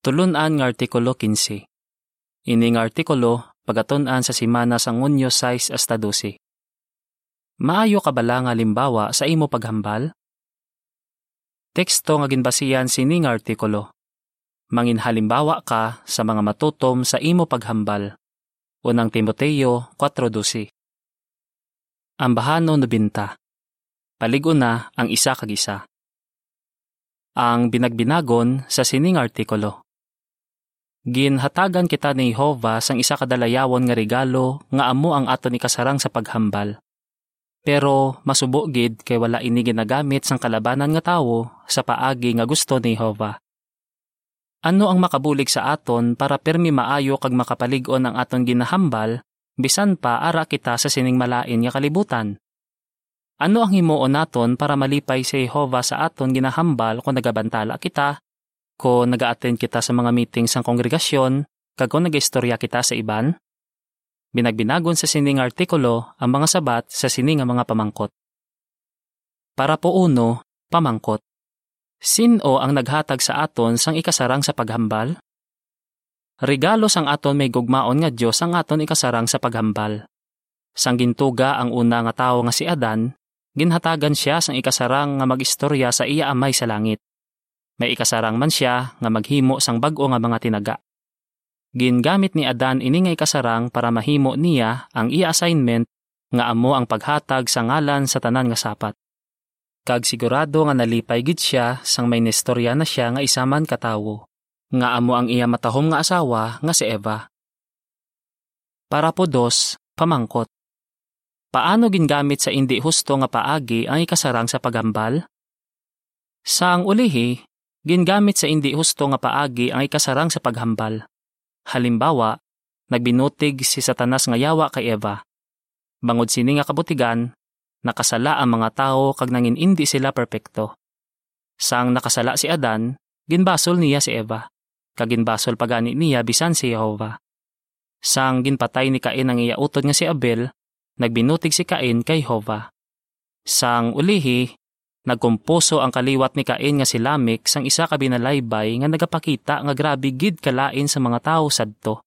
Tulunan nga artikulo 15. Ini nga artikulo pagatunan sa simana sa ngunyo 6 hasta 12. Maayo ka bala nga limbawa sa imo paghambal? Teksto nga ginbasiyan sini nga artikulo. Mangin halimbawa ka sa mga matutom sa imo paghambal. Unang Timoteo 4.12 Ambahano no binta. Paligo na ang isa kag isa. Ang binagbinagon sa sining artikulo. Ginhatagan kita ni Jehova sang isa kadalayawon nga regalo nga amo ang ato ni kasarang sa paghambal. Pero masubo gid kay wala ini ginagamit sang kalabanan nga tawo sa paagi nga gusto ni Jehova. Ano ang makabulig sa aton para permi maayo kag makapalig-on ang aton ginahambal bisan pa ara kita sa sining malain nga kalibutan? Ano ang himuon naton para malipay si Jehova sa aton ginahambal kung nagabantala kita ko naga-attend kita sa mga meeting sang kongregasyon, kag nag-istorya kita sa iban, binagbinagon sa sining artikulo ang mga sabat sa sining mga pamangkot. Para po uno, pamangkot. Sino ang naghatag sa aton sang ikasarang sa paghambal? Regalo sang aton may gugmaon nga Dios ang aton ikasarang sa paghambal. Sang gintuga ang una nga tawo nga si Adan, ginhatagan siya sang ikasarang nga magistorya sa iya amay sa langit. May ikasarang man siya nga maghimo sang bag-o nga mga tinaga. Gingamit ni Adan ini nga ikasarang para mahimo niya ang iya assignment nga amo ang paghatag sa ngalan sa tanan nga sapat. Kag sigurado nga nalipay gid siya sang may nestorya na siya nga isaman katawo, nga amo ang iya matahom nga asawa nga si Eva. Para po dos, pamangkot. Paano gingamit sa indi husto nga paagi ang ikasarang sa pagambal? Sang ulihi, Gingamit sa indi husto nga paagi ang ikasarang sa paghambal. Halimbawa, nagbinutig si Satanas nga yawa kay Eva. Bangod sini nga kabutigan, nakasala ang mga tao kag nangin indi sila perpekto. Sang nakasala si Adan, ginbasol niya si Eva. Kag ginbasol pagani niya bisan si Jehova. Sang ginpatay ni Cain ang iyautod nga si Abel, nagbinutig si Cain kay Jehova. Sang ulihi, Nagkumpuso ang kaliwat ni Cain nga si Lamik sang isa ka binalaybay nga nagapakita nga grabe gid kalain sa mga tao sadto.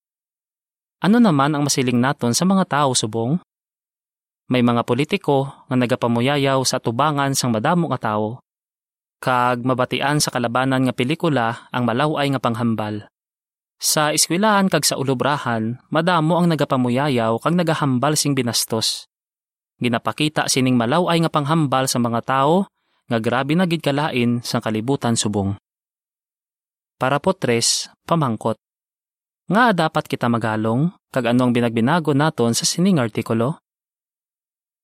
Ano naman ang masiling naton sa mga tao subong? May mga politiko nga nagapamuyayaw sa tubangan sang madamo nga tao. Kag mabatian sa kalabanan nga pelikula ang malaway nga panghambal. Sa eskwelahan kag sa ulubrahan, madamo ang nagapamuyayaw kag nagahambal sing binastos. Ginapakita sining malaway nga panghambal sa mga tao nga grabe na gid kalain sa kalibutan subong. Para po tres, pamangkot. Nga dapat kita magalong, kag ano ang binagbinago naton sa sining artikulo?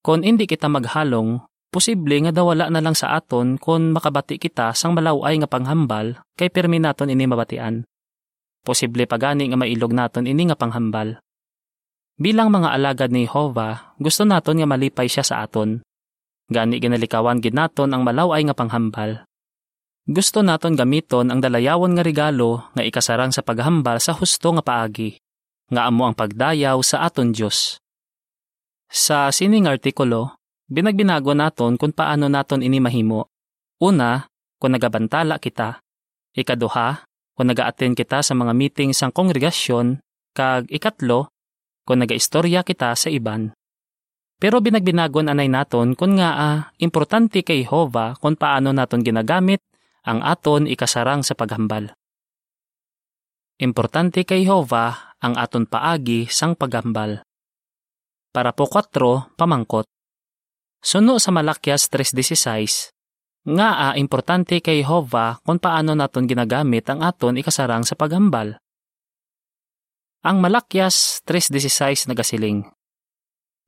Kung hindi kita maghalong, posible nga dawala na lang sa aton kung makabati kita sang malaway nga panghambal kay permi naton ini mabatian. Posible pagani nga mailog naton ini nga panghambal. Bilang mga alagad ni Jehova, gusto naton nga malipay siya sa aton. Gani ginalikawan gid naton ang malaway nga panghambal. Gusto naton gamiton ang dalayawon nga regalo nga ikasarang sa paghambal sa husto nga paagi, nga amo ang pagdayaw sa aton Dios. Sa sining artikulo, binagbinago naton kung paano naton ini mahimo. Una, kung nagabantala kita. Ikaduha, kung naga-attend kita sa mga meeting sang kongregasyon. Kag ikatlo, kung nagaistorya kita sa iban. Pero binagbinagon anay naton kung nga ah, importante kay Jehova kung paano naton ginagamit ang aton ikasarang sa paghambal. Importante kay Jehova ang aton paagi sang paghambal. Para po 4, pamangkot. Suno sa Malakyas 3.16, nga a importante kay Jehova kung paano naton ginagamit ang aton ikasarang sa paghambal. Ang Malakyas 3.16 nagasiling,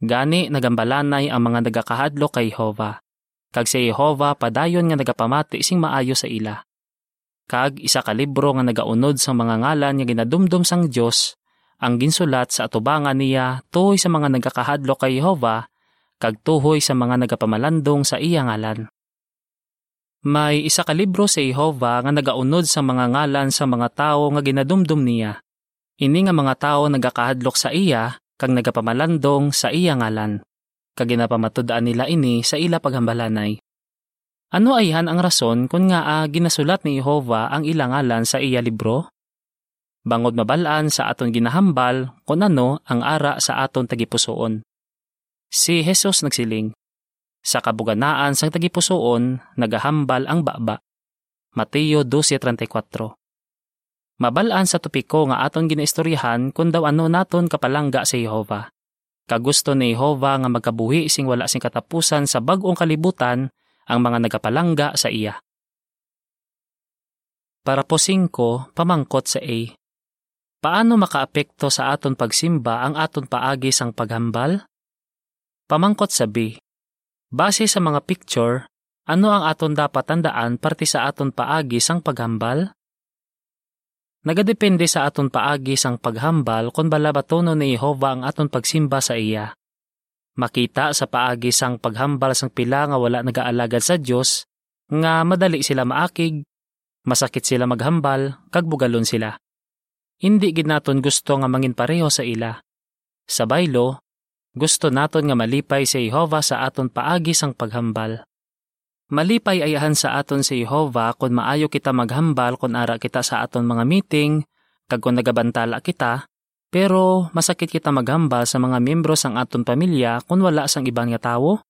Gani nagambalanay ang mga nagakahadlo kay Jehova. Kag si Jehova padayon nga nagapamati sing maayo sa ila. Kag isa ka libro nga nagaunod sa mga ngalan nga ginadumdum sang Dios ang ginsulat sa atubangan niya tuhoy sa mga nagakahadlo kay Jehova kag tuhoy sa mga nagapamalandong sa iya ngalan. May isa ka libro sa Jehova nga nagaunod sa mga ngalan sa mga tao nga ginadumdum niya. Ini nga mga tao nagakahadlok sa iya kag nagapamalandong sa iya ngalan, kag ginapamatudaan nila ini sa ila paghambalanay. Ano ayhan ang rason kung nga a ginasulat ni Jehova ang ilang ngalan sa iya libro? Bangod mabalaan sa aton ginahambal kung ano ang ara sa aton tagipusoon. Si Jesus nagsiling, sa kabuganaan sang tagipusoon nagahambal ang baba. Mateo 12.34 Mabalaan sa topiko nga aton ginaistoryahan kung daw ano naton kapalangga sa Jehova. Kagusto ni Jehova nga magkabuhi sing wala sing katapusan sa bagong kalibutan ang mga nagapalangga sa iya. Para po 5, pamangkot sa A. Paano makaapekto sa aton pagsimba ang aton paagi sang paghambal? Pamangkot sa B. Base sa mga picture, ano ang aton dapat tandaan parte sa aton paagi sang paghambal? Nagadepende sa aton paagi sang paghambal kung bala batono ni Jehova ang aton pagsimba sa iya. Makita sa paagi sang paghambal sang pila nga wala nagaalagad sa Dios nga madali sila maakig, masakit sila maghambal, kag bugalon sila. Hindi gid naton gusto nga mangin pareho sa ila. Sa baylo, gusto naton nga malipay si Jehova sa aton paagi sang paghambal. Malipay ayahan sa aton si Jehova kung maayo kita maghambal kung ara kita sa aton mga meeting, kag kung nagabantala kita, pero masakit kita maghambal sa mga miyembro sang aton pamilya kung wala sang ibang nga tawo?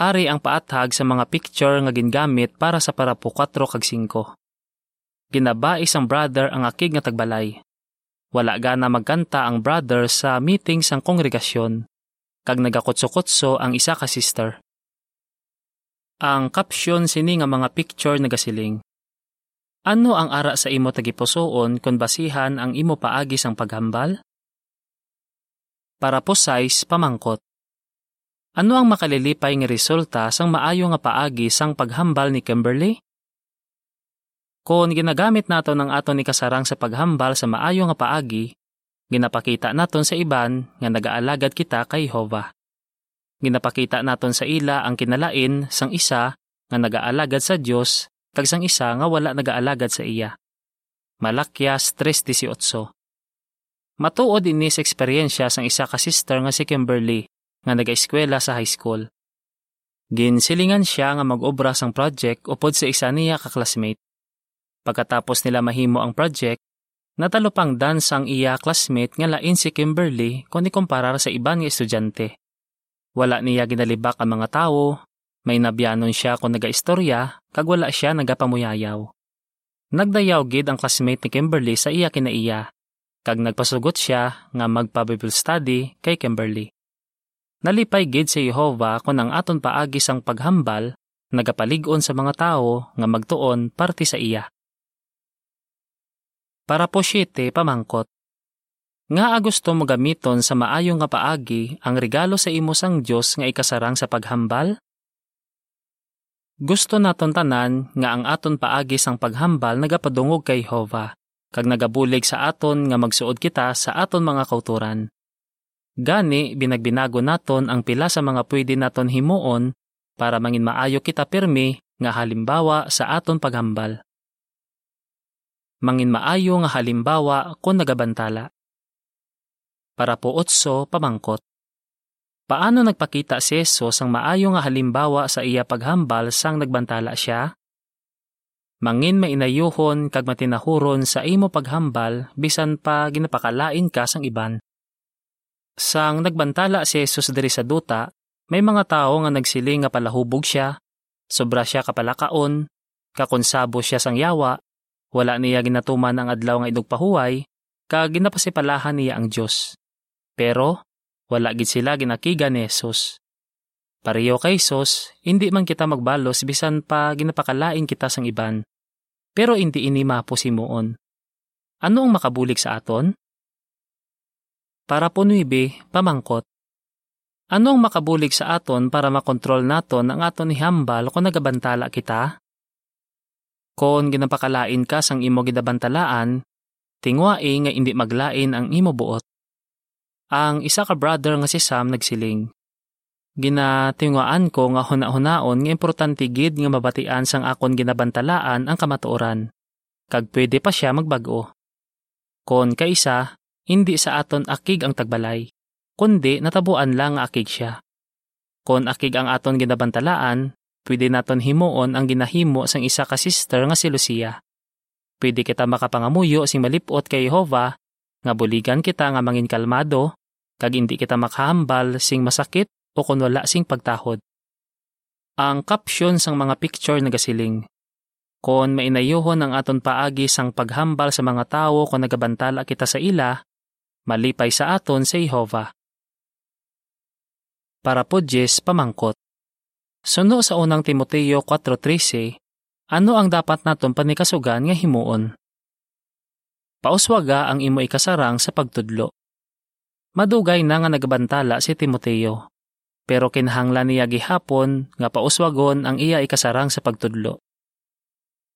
Ari ang paathag sa mga picture nga gingamit para sa parapo 4 kag 5. Ginaba isang brother ang akig nga tagbalay. Wala gana magkanta ang brother sa meeting sang kongregasyon, kag nagakotso-kotso ang isa ka sister. Ang caption sini nga mga picture nagasiling. Ano ang ara sa imo tagipusoon kung basihan ang imo paagi sang paghambal? Para po size pamangkot. Ano ang makalilipay nga resulta sang maayo nga paagi sang paghambal ni Kimberly? Kung ginagamit nato ng aton ni kasarang sa paghambal sa maayo nga paagi, ginapakita naton sa iban nga nagaalagad kita kay Jehovah. Ginapakita naton sa ila ang kinalain sang isa nga nagaalagad sa Dios kag sang isa nga wala nagaalagad sa iya. Malakyas 3.18 Matuod ini sa eksperyensya sang isa ka sister nga si Kimberly nga nagaeskwela sa high school. Ginsilingan siya nga mag-obra sang project upod sa isa niya ka classmate. Pagkatapos nila mahimo ang project, natalupang dan sang iya classmate nga lain si Kimberly kung ikumparar sa iban nga estudyante. Wala niya ginalibak ang mga tao, may nabyanon siya kung nagaistorya, kag wala siya nagapamuyayaw. Nagdayaw gid ang classmate ni Kimberly sa iya kinaiya, kag nagpasugot siya nga magpa-Bible study kay Kimberly. Nalipay gid si Jehova kung ang aton paagi sang paghambal, nagapalig-on sa mga tao nga magtuon parte sa iya. Para po siyete pamangkot. Nga gusto mo gamiton sa maayo nga paagi ang regalo sa imo sang Dios nga ikasarang sa paghambal? Gusto naton tanan nga ang aton paagi sang paghambal nagapadungog kay Jehova, kag nagabulig sa aton nga magsuod kita sa aton mga kauturan. Gani binagbinago naton ang pila sa mga pwede naton himuon para mangin maayo kita pirmi nga halimbawa sa aton paghambal. Mangin maayo nga halimbawa kung nagabantala para po otso pamangkot. Paano nagpakita si Jesus ang maayo nga halimbawa sa iya paghambal sang nagbantala siya? Mangin mainayuhon kag matinahuron sa imo paghambal bisan pa ginapakalain ka sang iban. Sang nagbantala si Jesus diri sa duta, may mga tao nga nagsiling nga palahubog siya, sobra siya kapalakaon, kakonsabo siya sang yawa, wala niya ginatuman ang adlaw nga idugpahuway, kag ginapasipalahan niya ang Dios. Pero, wala gid sila ginakiga ni Jesus. Pareho kay Jesus, hindi man kita magbalos bisan pa ginapakalain kita sang iban. Pero hindi ini maposimuon. Ano ang makabulig sa aton? Para po nuibe, pamangkot. Ano ang makabulig sa aton para makontrol naton ang aton ihambal kung nagabantala kita? Kung ginapakalain ka sang imo gidabantalaan, tingwai nga hindi maglain ang imo buot. Ang isa ka brother nga si Sam nagsiling. Ginatinguaan ko nga huna-hunaon nga importante gid nga mabatian sang akon ginabantalaan ang kamatuoran. Kag pwede pa siya magbago. Kon kaisa, hindi sa aton akig ang tagbalay, kundi natabuan lang akig siya. Kon akig ang aton ginabantalaan, pwede naton himuon ang ginahimo sang isa ka sister nga si Lucia. Pwede kita makapangamuyo sing malipot kay Jehova, nga buligan kita nga mangin kalmado, kag hindi kita makahambal sing masakit o kung wala sing pagtahod. Ang caption sang mga picture nagasiling. Kon mainayuhon ang aton paagi sang paghambal sa mga tawo kung nagabantala kita sa ila, malipay sa aton sa Jehova. Para po Jess pamangkot. Suno sa unang Timoteo 4.13, ano ang dapat naton panikasugan nga himuon? Pauswaga ang imo ikasarang sa pagtudlo. Madugay na nga nagabantala si Timoteo, pero kinahanglan niya gihapon nga pauswagon ang iya ikasarang sa pagtudlo.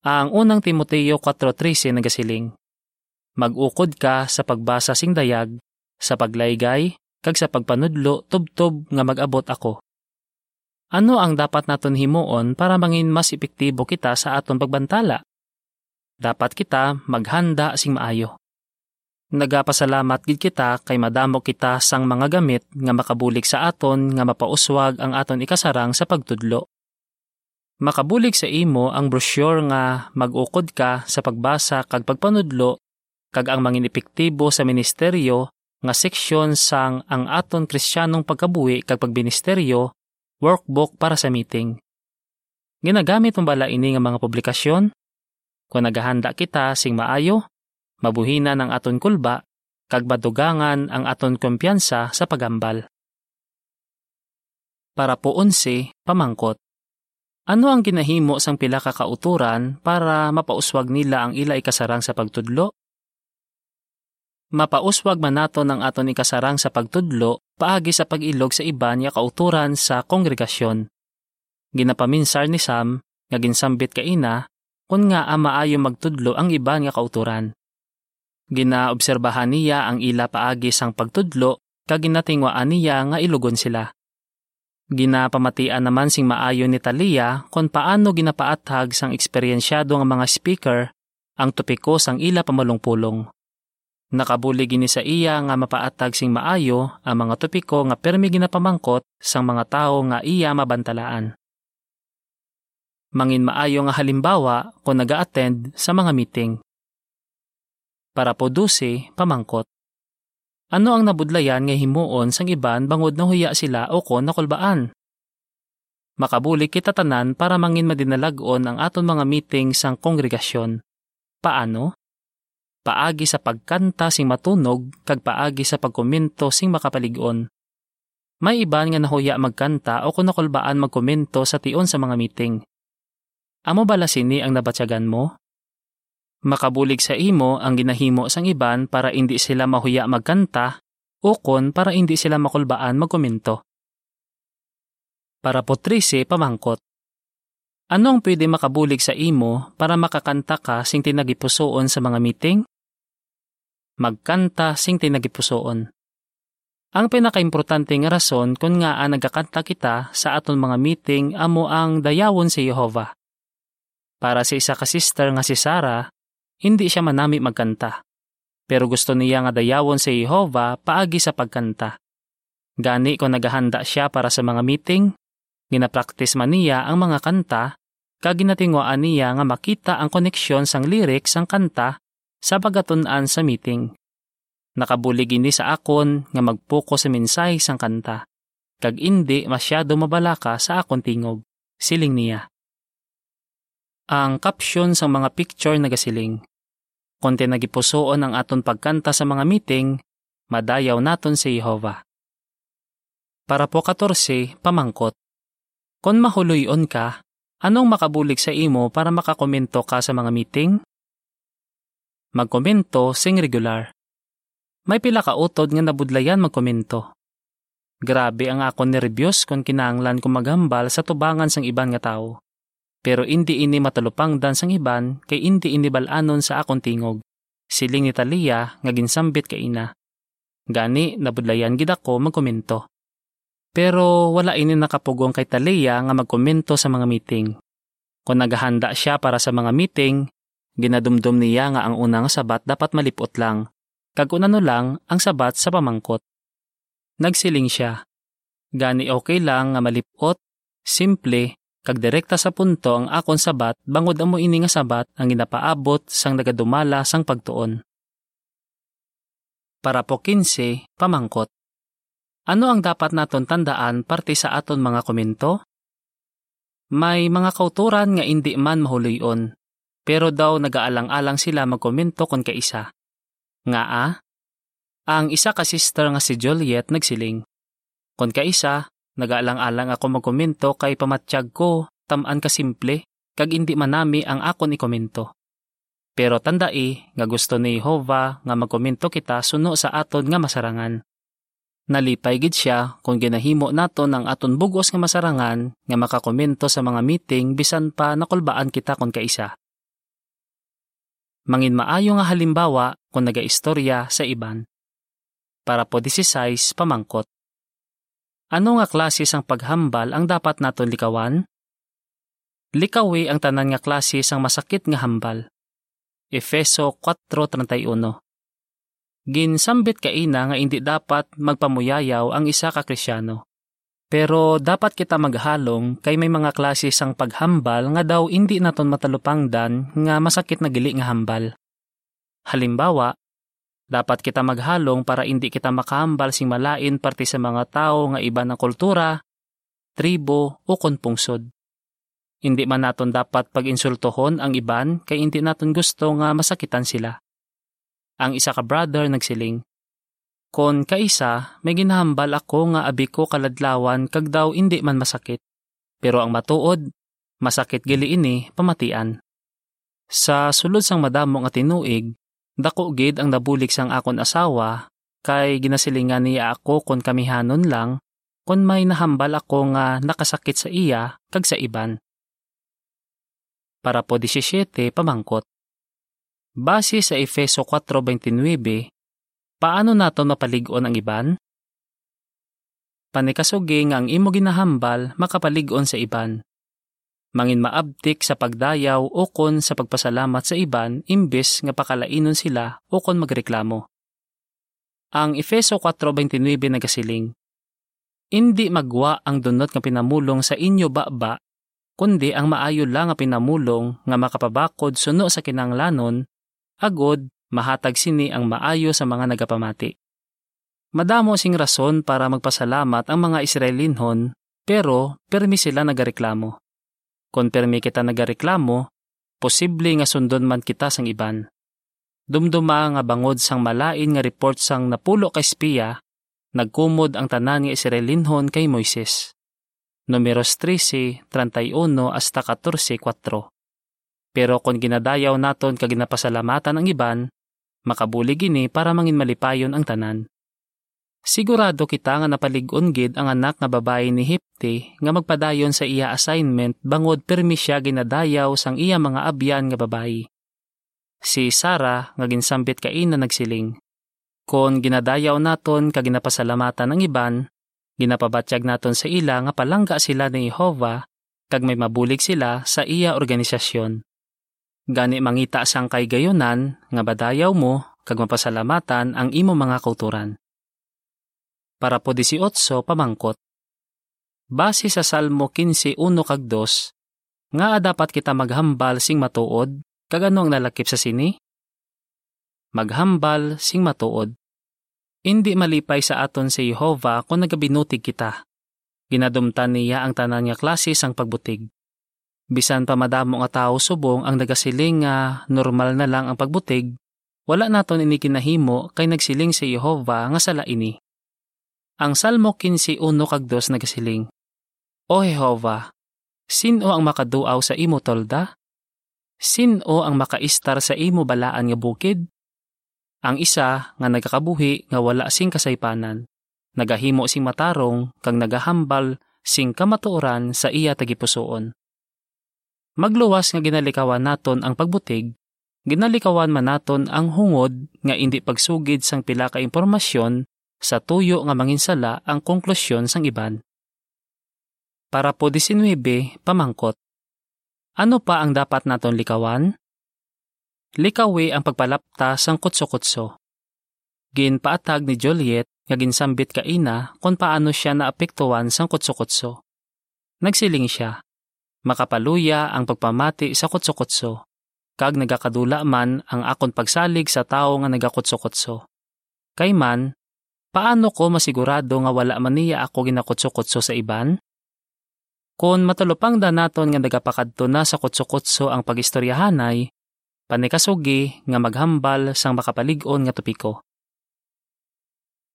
Ang unang Timoteo 4.13 nagasiling, Mag-ukod ka sa pagbasa sing dayag, sa paglaygay, kag sa pagpanudlo tubtob nga mag-abot ako. Ano ang dapat naton himuon para mangin mas epektibo kita sa aton pagbantala? Dapat kita maghanda sing maayo. Nagapasalamat gid kita kay madamo kita sang mga gamit nga makabulig sa aton nga mapauswag ang aton ikasarang sa pagtudlo. Makabulig sa imo ang brochure nga mag-ukod ka sa pagbasa kag pagpanudlo kag ang mangin epektibo sa ministeryo nga seksyon sang ang aton kristyanong pagkabuhi kag pagministeryo workbook para sa meeting. Ginagamit mo bala ini nga mga publikasyon? Kung naghahanda kita sing maayo, mabuhina ng aton kulba, kag madugangan ang aton kumpiyansa sa pagambal. Para po unsi, pamangkot. Ano ang ginahimo sang pila ka kauturan para mapauswag nila ang ila ikasarang sa pagtudlo? Mapauswag man nato ng aton ikasarang sa pagtudlo paagi sa pag-ilog sa iba niya kauturan sa kongregasyon. Ginapaminsar ni Sam nga ginsambit kaina kun nga ama ayo magtudlo ang iba nga kauturan. Ginaobserbahan niya ang ila paagi sang pagtudlo kag ginatingwaan niya nga ilugon sila. Ginapamatian naman sing maayo ni Talia kung paano ginapaathag sang eksperyensyado nga mga speaker ang tupiko sang ila pamalungpulong. Nakabuli gini sa iya nga mapaatag sing maayo ang mga topiko nga permi ginapamangkot sang mga tao nga iya mabantalaan. Mangin maayo nga halimbawa kung naga-attend sa mga meeting. Para po pamangkot. Ano ang nabudlayan nga himuon sang iban bangod na huya sila o kon nakulbaan? Makabuli kita tanan para mangin madinalagon ang aton mga meeting sang kongregasyon. Paano? paagi sa pagkanta sing matunog kag paagi sa pagkomento sing makapaligon. May iban nga nahuya magkanta o kung nakulbaan magkomento sa tion sa mga meeting. Amo bala sini ang nabatyagan mo? Makabulig sa imo ang ginahimo sang iban para hindi sila mahuya magkanta o kon para hindi sila makulbaan magkomento. Para po 13 pamangkot. Ano ang pwede makabulig sa imo para makakanta ka sing tinagipusoon sa mga meeting? magkanta sing tinagipusoon. Ang pinakaimportante nga rason kung nga ang nagakanta kita sa aton mga meeting amo ang dayawon si Jehova. Para sa isa ka sister nga si Sarah, hindi siya manami magkanta. Pero gusto niya nga dayawon si Jehova paagi sa pagkanta. Gani kung naghahanda siya para sa mga meeting, ginapraktis man niya ang mga kanta, kag ginatingwaan niya nga makita ang koneksyon sang lyrics sang kanta sa pagatunan sa meeting. Nakabulig ini sa akon nga magpuko sa mensahe sang kanta, kag indi masyado mabalaka sa akon tingog, siling niya. Ang caption sa mga picture nagasiling, Konti nagipusoon ang aton pagkanta sa mga meeting, madayaw naton si Jehova. Para po 14, pamangkot. Kung mahuloyon ka, anong makabulig sa imo para makakomento ka sa mga meeting? magkomento sing regular. May pila ka utod nga nabudlayan magkomento. Grabe ang akon ni Rebios kung kinanglan ko maghambal sa tubangan sang iban nga tao. Pero hindi ini matalupang dan sang iban kay hindi ini balanon sa akon tingog. Siling ni Talia nga ginsambit kay ina. Gani nabudlayan gid ako magkomento. Pero wala ini nakapugong kay Talia nga magkomento sa mga meeting. Kung naghahanda siya para sa mga meeting, Ginadumdum niya nga ang unang sabat dapat malipot lang, kag unano lang ang sabat sa pamangkot. Nagsiling siya. Gani okay lang nga malipot, simple, kag direkta sa punto ang akon sabat bangod amo ini nga sabat ang ginapaabot sang nagadumala sang pagtuon. Para po 15, pamangkot. Ano ang dapat naton tandaan parte sa aton mga komento? May mga kauturan nga hindi man mahuloyon, pero daw nagaalang-alang sila magkomento kon kaisa. Nga ah, ang isa ka sister nga si Juliet nagsiling. Kon kaisa, Nagaalang-alang ako magkomento kay pamatsyag ko, tamaan ka simple, kag hindi manami ang akon ikomento. Pero tandai nga gusto ni Jehova nga magkomento kita suno sa aton nga masarangan. Nalipay gid siya kung ginahimo naton ang aton bugos nga masarangan nga makakomento sa mga meeting bisan pa nakulbaan kita kon kaisa. Mangin maayo nga halimbawa kung nagaistorya sa iban. Para po 16 pamangkot. Ano nga klase sang paghambal ang dapat naton likawan? Likawi ang tanan nga klase sang masakit nga hambal. Efeso 4.31 Ginsambit kaina nga hindi dapat magpamuyayaw ang isa ka krisyano. Pero dapat kita maghalong kay may mga klase sang paghambal nga daw hindi naton matalupangdan nga masakit na gili nga hambal. Halimbawa, dapat kita maghalong para hindi kita makahambal sing malain parte sa mga tao nga iba ng kultura, tribo o konpungsod. Hindi man naton dapat pag-insultohon ang iban kay hindi naton gusto nga masakitan sila. Ang isa ka brother nagsiling, Kon kaisa, may ginahambal ako nga abi ko kaladlawan kag daw hindi man masakit. Pero ang matuod, masakit gili ini pamatian. Sa sulod sang madamo nga tinuig, Dako gid ang nabulig sang akon asawa, kay ginasilingan niya ako kon kamihanon lang, kon may nahambal ako nga nakasakit sa iya kag sa iban. Para po 17 pamangkot. Base sa Efeso 4.29, paano nato mapaligon ang iban? Panikasugi nga ang imo ginahambal makapaligon sa iban mangin maabtik sa pagdayaw o kon sa pagpasalamat sa iban imbes nga pakalainon sila o kon magreklamo. Ang Efeso 4.29 nagasiling, Hindi magwa ang dunot nga pinamulong sa inyo baba, kundi ang maayo lang nga pinamulong nga makapabakod suno sa kinanglanon, agod mahatag sini ang maayo sa mga nagapamati. Madamo sing rason para magpasalamat ang mga Israelinhon, pero permi sila nagareklamo. Kung permi kita nagareklamo, posible nga sundon man kita sang iban. Dumduma nga bangod sang malain nga report sang napulo ka espiya, nagkumod ang tanan nga Israelinhon kay Moises. Numeros 13, 31 hasta 14, 4. Pero kung ginadayaw naton kag ginapasalamatan ang iban, makabulig ini para mangin malipayon ang tanan. Sigurado kita nga napaligon gid ang anak nga babae ni Hipti nga magpadayon sa iya assignment bangod permi siya ginadayaw sang iya mga abyan nga babayi. Si Sara nga ginsambit kaina nagsiling. Kon ginadayaw naton kag ginapasalamatan ang iban, ginapabatyag naton sa ila nga palangga sila ni Jehova kag may mabulig sila sa iya organisasyon. Gani mangita sang kay gayonan nga badayaw mo kag mapasalamatan ang imo mga kauturan para po 18 pamangkot. Base sa Salmo 15.1 kag 2, nga dapat kita maghambal sing matuod, kagano ang nalakip sa sini? Maghambal sing matuod. Hindi malipay sa aton si Jehova kung nagabinutig kita. Ginadumtan niya ang tanan nga klase sang pagbutig. Bisan pa madamo nga tao subong ang nagasiling nga normal na lang ang pagbutig, wala naton ini kinahimo kay nagsiling si Jehova nga sala ini. Ang Salmo 15.1 kag 2 nagasiling, O Jehova, sino ang makaduaw sa imo tolda? Sino ang makaistar sa imo balaan nga bukid? Ang isa nga nagakabuhi nga wala sing kasaypanan, nagahimo sing matarong kang nagahambal sing kamatuoran sa iya tagipusoon. Magluwas nga ginalikawan naton ang pagbutig, ginalikawan man naton ang hungod nga indi pagsugid sang pila ka impormasyon sa tuyo nga manginsala ang konklusyon sang iban. Para po 19, pamangkot. Ano pa ang dapat naton likawan? Likawi ang pagpalapta sang kutso-kutso. Ginpaatag ni Juliet nga ginsambit kaina kung paano siya naapektuhan sang kutso-kutso. Nagsiling siya, Makapaluya ang pagpamati sa kutso-kutso. Kag nagakadula man ang akon pagsalig sa tao nga nagakutso-kutso. Kay man, paano ko masigurado nga wala man niya ako ginakutso-kutso sa iban? Kung matulupang da naton nga nagapakadto na sa kutso-kutso ang pagistoryahanay, panikasugi nga maghambal sang makapalig-on nga topiko.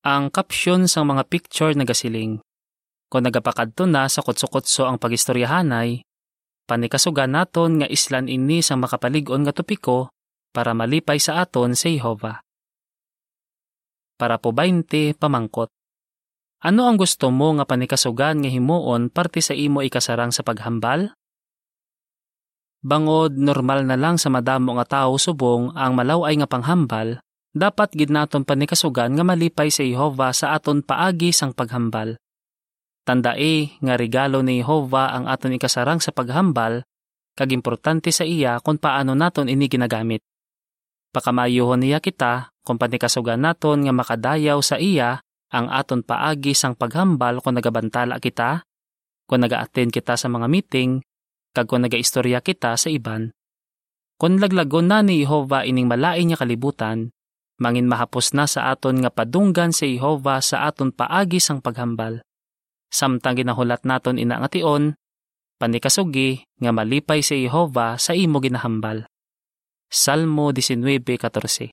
Ang caption sang mga picture nagasiling. Kung nagapakadto na sa kutso-kutso ang pagistoryahanay, panikasugan naton nga islan ini sang makapalig-on nga topiko para malipay sa aton sa Jehova. Para po 20 pamangkot. Ano ang gusto mo nga panikasugan nga himuon parte sa imo ikasarang sa paghambal? Bangod normal na lang sa madamo nga tao subong ang malaway nga panghambal, dapat gid naton panikasugan nga malipay sa Jehova sa aton paagi sang paghambal. Tandae nga regalo ni Jehova ang aton ikasarang sa paghambal, kag importante sa iya kung paano naton ini ginagamit. Pakamayuhon niya kita kung panikasugan naton nga makadayaw sa iya ang aton paagi sang paghambal kung nagabantala kita, kung naga-attend kita sa mga meeting, kag kung nagaistorya kita sa iban. Kung laglagon na ni Jehova ining malain niya kalibutan, mangin mahapos na sa aton nga padunggan si Jehova sa aton paagi sang paghambal samtang ginahulat naton ina nga tion, panikasugi nga malipay si Jehova sa imo ginahambal. Salmo 19:14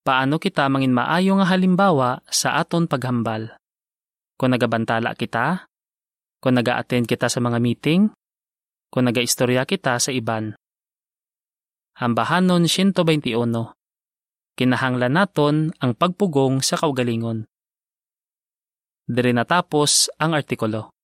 Paano kita mangin maayo nga halimbawa sa aton paghambal? Kung nagabantala kita, kung naga-attend kita sa mga meeting, kung nagaistorya kita sa iban. Hambahanon 121 Kinahanglan naton ang pagpugong sa kaugalingon. Dire natapos ang artikulo.